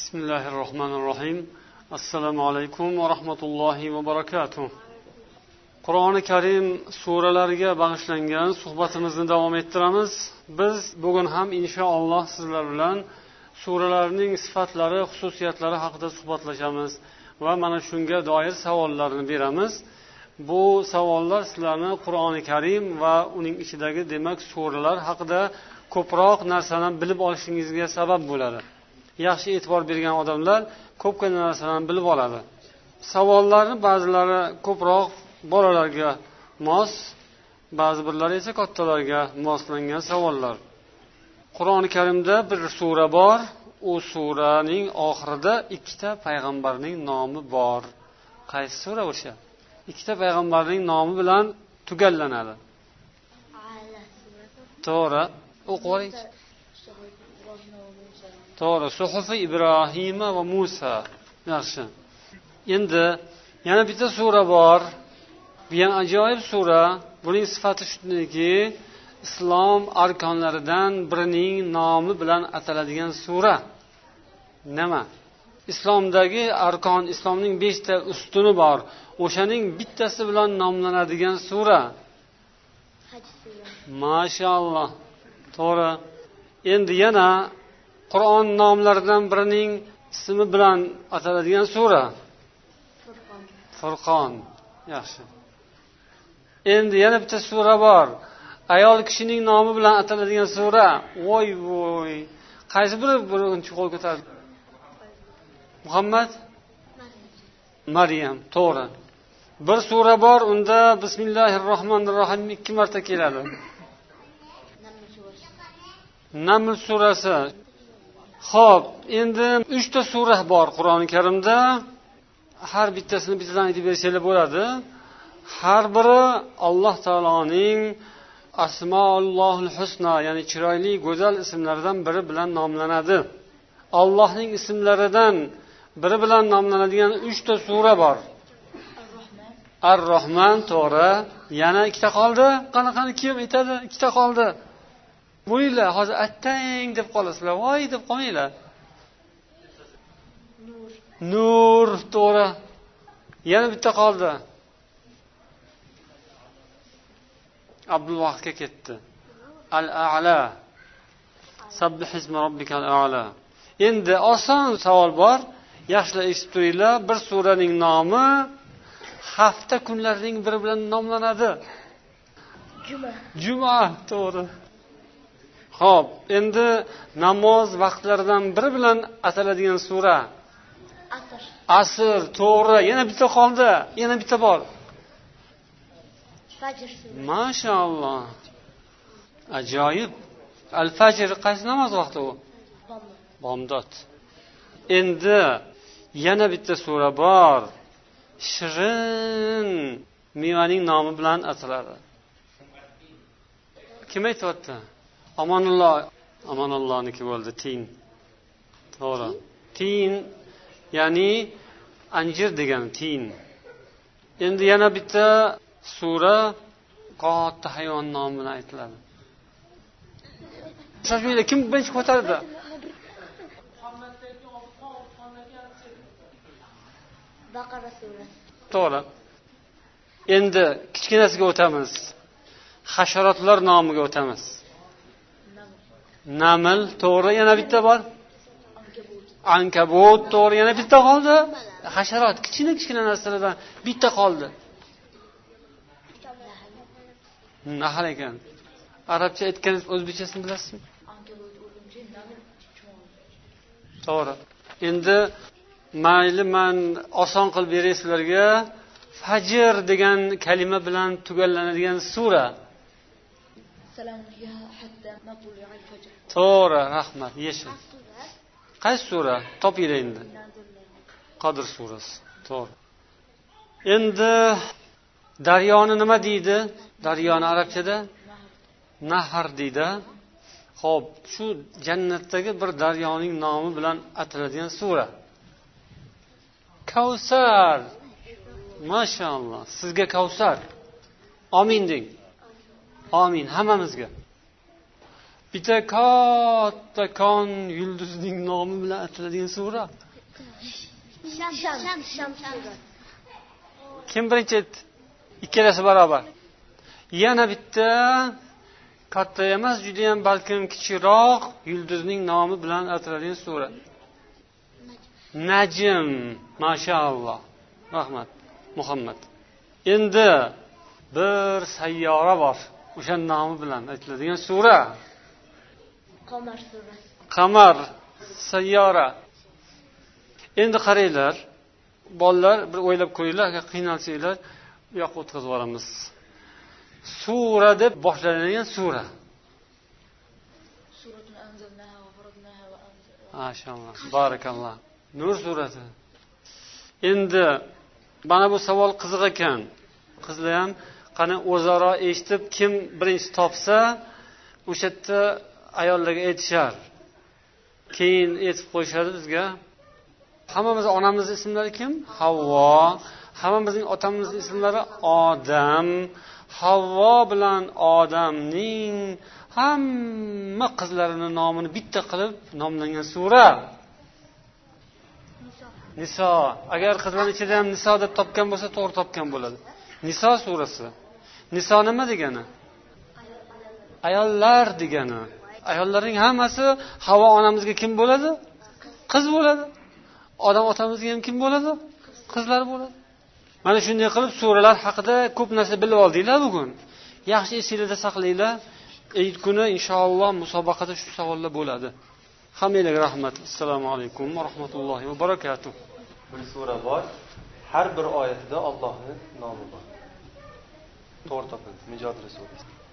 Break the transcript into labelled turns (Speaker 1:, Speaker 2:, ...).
Speaker 1: بسم الله الرحمن الرحيم السلام عليكم ورحمة الله وبركاته qur'oni karim suralariga bag'ishlangan suhbatimizni davom ettiramiz biz bugun ham inshaalloh sizlar bilan suralarning sifatlari xususiyatlari haqida suhbatlashamiz va mana shunga doir savollarni beramiz bu savollar sizlarni qur'oni karim va uning ichidagi demak suralar haqida ko'proq narsani bilib olishingizga sabab bo'ladi Yaxshi e'tibor bergan odamlar ko'pgina narsalarni bilib oladi. Savollarni ba'zilari ko'proq bolalarga mos ba'zi birlari esa kattalarga moslangan savollar. Qur'oni karimda bir sura bor u suraning oxirida ikkita payg'ambarning nomi bor. Qaysi sura o'sha? Ikkita payg'ambarning nomi bilan tugallanadi. To'g'ri o'qib oling to'g'ri suhufi ibrohima va musa? Yaxshi. Endi yana bitta sura bor. Bu ham ajoyib sura. Buning sifati shundaki islom arkonlaridan birining nomi bilan ataladigan sura. Nima? Islomdagi arkon islomning beshta ustuni bor. O'shaning bittasi bilan nomlanadigan sura. Mashaalloh to'g'ri. Endi yana qur'on nomlaridan birining ismi bilan ataladigan sura. Furqon. Yaxshi. Endi yana bitta sura bor. Ayol kishining nomi bilan ataladigan sura. Voy voy. Qaysi biri birinchi qo'l ko'tardi? Muhammad? Maryam. To'g'ri. Bir sura bor unda bismillahi rohmanir rohim ikki marta keladi. Naml surasi ho'p endi uchta sura bor qur'oni karimda. Har bittasini bittadan aytib bersanglar bo'ladi. Har biri alloh taoloning asmoullohil husno ya'ni chiroyli go'zal ismlaridan biri bilan nomlanadi. Allohning ismlaridan biri bilan nomlanadigan uchta sura bor. Ar rohman to'g'ri. Yana ikkita qoldi. Qanaqani kim aytadi? Ikkita qoldi. Bo'linglar hozir attang deb qolasizlar voy deb qolmanglar. Nur. To'g'ri. Yana bitta qoldi. Abdulvohidga ketdi. Al ala ala. Endi oson savol bor. Yaxshilab eshitib turinglar bir suraning nomi hafta kunlarining biri bilan nomlanadi. Juma. Juma to'g'ri ho'p endi namoz vaqtlaridan biri bilan ataladigan sura. Asr. Asr to'g'ri yana bitta qoldi yana bitta bor. Fajr mashaalloh ajoyib. Al fajr qaysi namoz vaqti u? Bomdod. Endi yana bitta sura bor. Shirin mevaning nomi bilan ataladi. Kim aytyapti omonulloh omonullohniki bo'ldi tin. To'g'ri. Tin? Ya'ni anjir degani tin. Endi yana bitta sura katta hayvon nomi bilan aytiladi. Shoshmanglar kim birinchi ko'tardi? Baqara surasi to'g'ri. Endi kichkinasiga o'tamiz. Hasharotlar nomiga o'tamiz naml to'g'ri yana bitta bor. Ankabut to'g'ri yana bitta qoldi. Hasharot kichkina kichkina narsalardan bitta qoldi. Nahal ekan. Arabcha aytgan o'zbekchasini bilasizmi? To'g'ri. Endi mayli man oson qilib beray sizlarga fajr degan kalima bilan tugallanadigan sura. To'g'ri rahmat yeshil qaysi sura? Topinglar endi. Qadr surasi to'g'ri. Endi daryoni nima deydi? Daryoni arabchada nahr deydi. Ho'p shu jannatdagi bir daryoning nomi bilan ataladigan sura. Kavsar! Mashaalloh sizga kavsar. Omin deng omin hammamizga. Bitta kattakon yulduzning nomi bilan ataladigan sura. Kim birinchi aytdi ikkalasi barobar. Yana bitta katta emas judayam balkim kichikroq yulduzning nomi bilan ataladigan sura. Najm. Mashaalloh rahmat. Muhammad. Endi bir sayyora bor o'sha nomi bilan aytiladigan sura.
Speaker 2: Qamar surasi
Speaker 1: qamar sayyora. Endi qaranglar bolalar bir o'ylab ko'ringlar agar qiynalsanglar bu yoqqa o'tkazib yuboramiz. Sura deb boshlanadigan sura. Mashalloh barakalloh nur surasi. Endi mana bu savol qiziq ekan. Qizlar ham qani o'zaro eshitib kim birinchi topsa o'sha yerda ayollarga aytishar. Keyin aytib qo'yishadi bizga. Hammamizni onamizni ismlari kim? Havvo. Hammamizning otamizni ismlari odam. Havvo bilan odamning hamma qizlarini nomini bitta qilib nomlangan sura. Niso. Agar qizlarni ichida ham niso deb topgan bo'lsa to'g'ri topgan bo'ladi. Niso surasi. Niso nima degani? Ayollar degani. Ayollarning hammasi havo onamizga kim bo'ladi? Qiz bo'ladi. Odam otamizga ham kim bo'ladi? Qizlar bo'ladi. Mana shunday qilib suralar haqida ko'p narsa bilib oldinglar bugun. Yaxshi esinglarda saqlanglar. Eid kuni inshaalloh musobaqada shu savollar bo'ladi. Hammanglarga rahmat. Assalomu alaykum va rahmatullohi va barakatuh.
Speaker 3: Bir sura bor. Har bir oyatida ollohni nomi bor. To'g'ri topildi. Mujodila surasi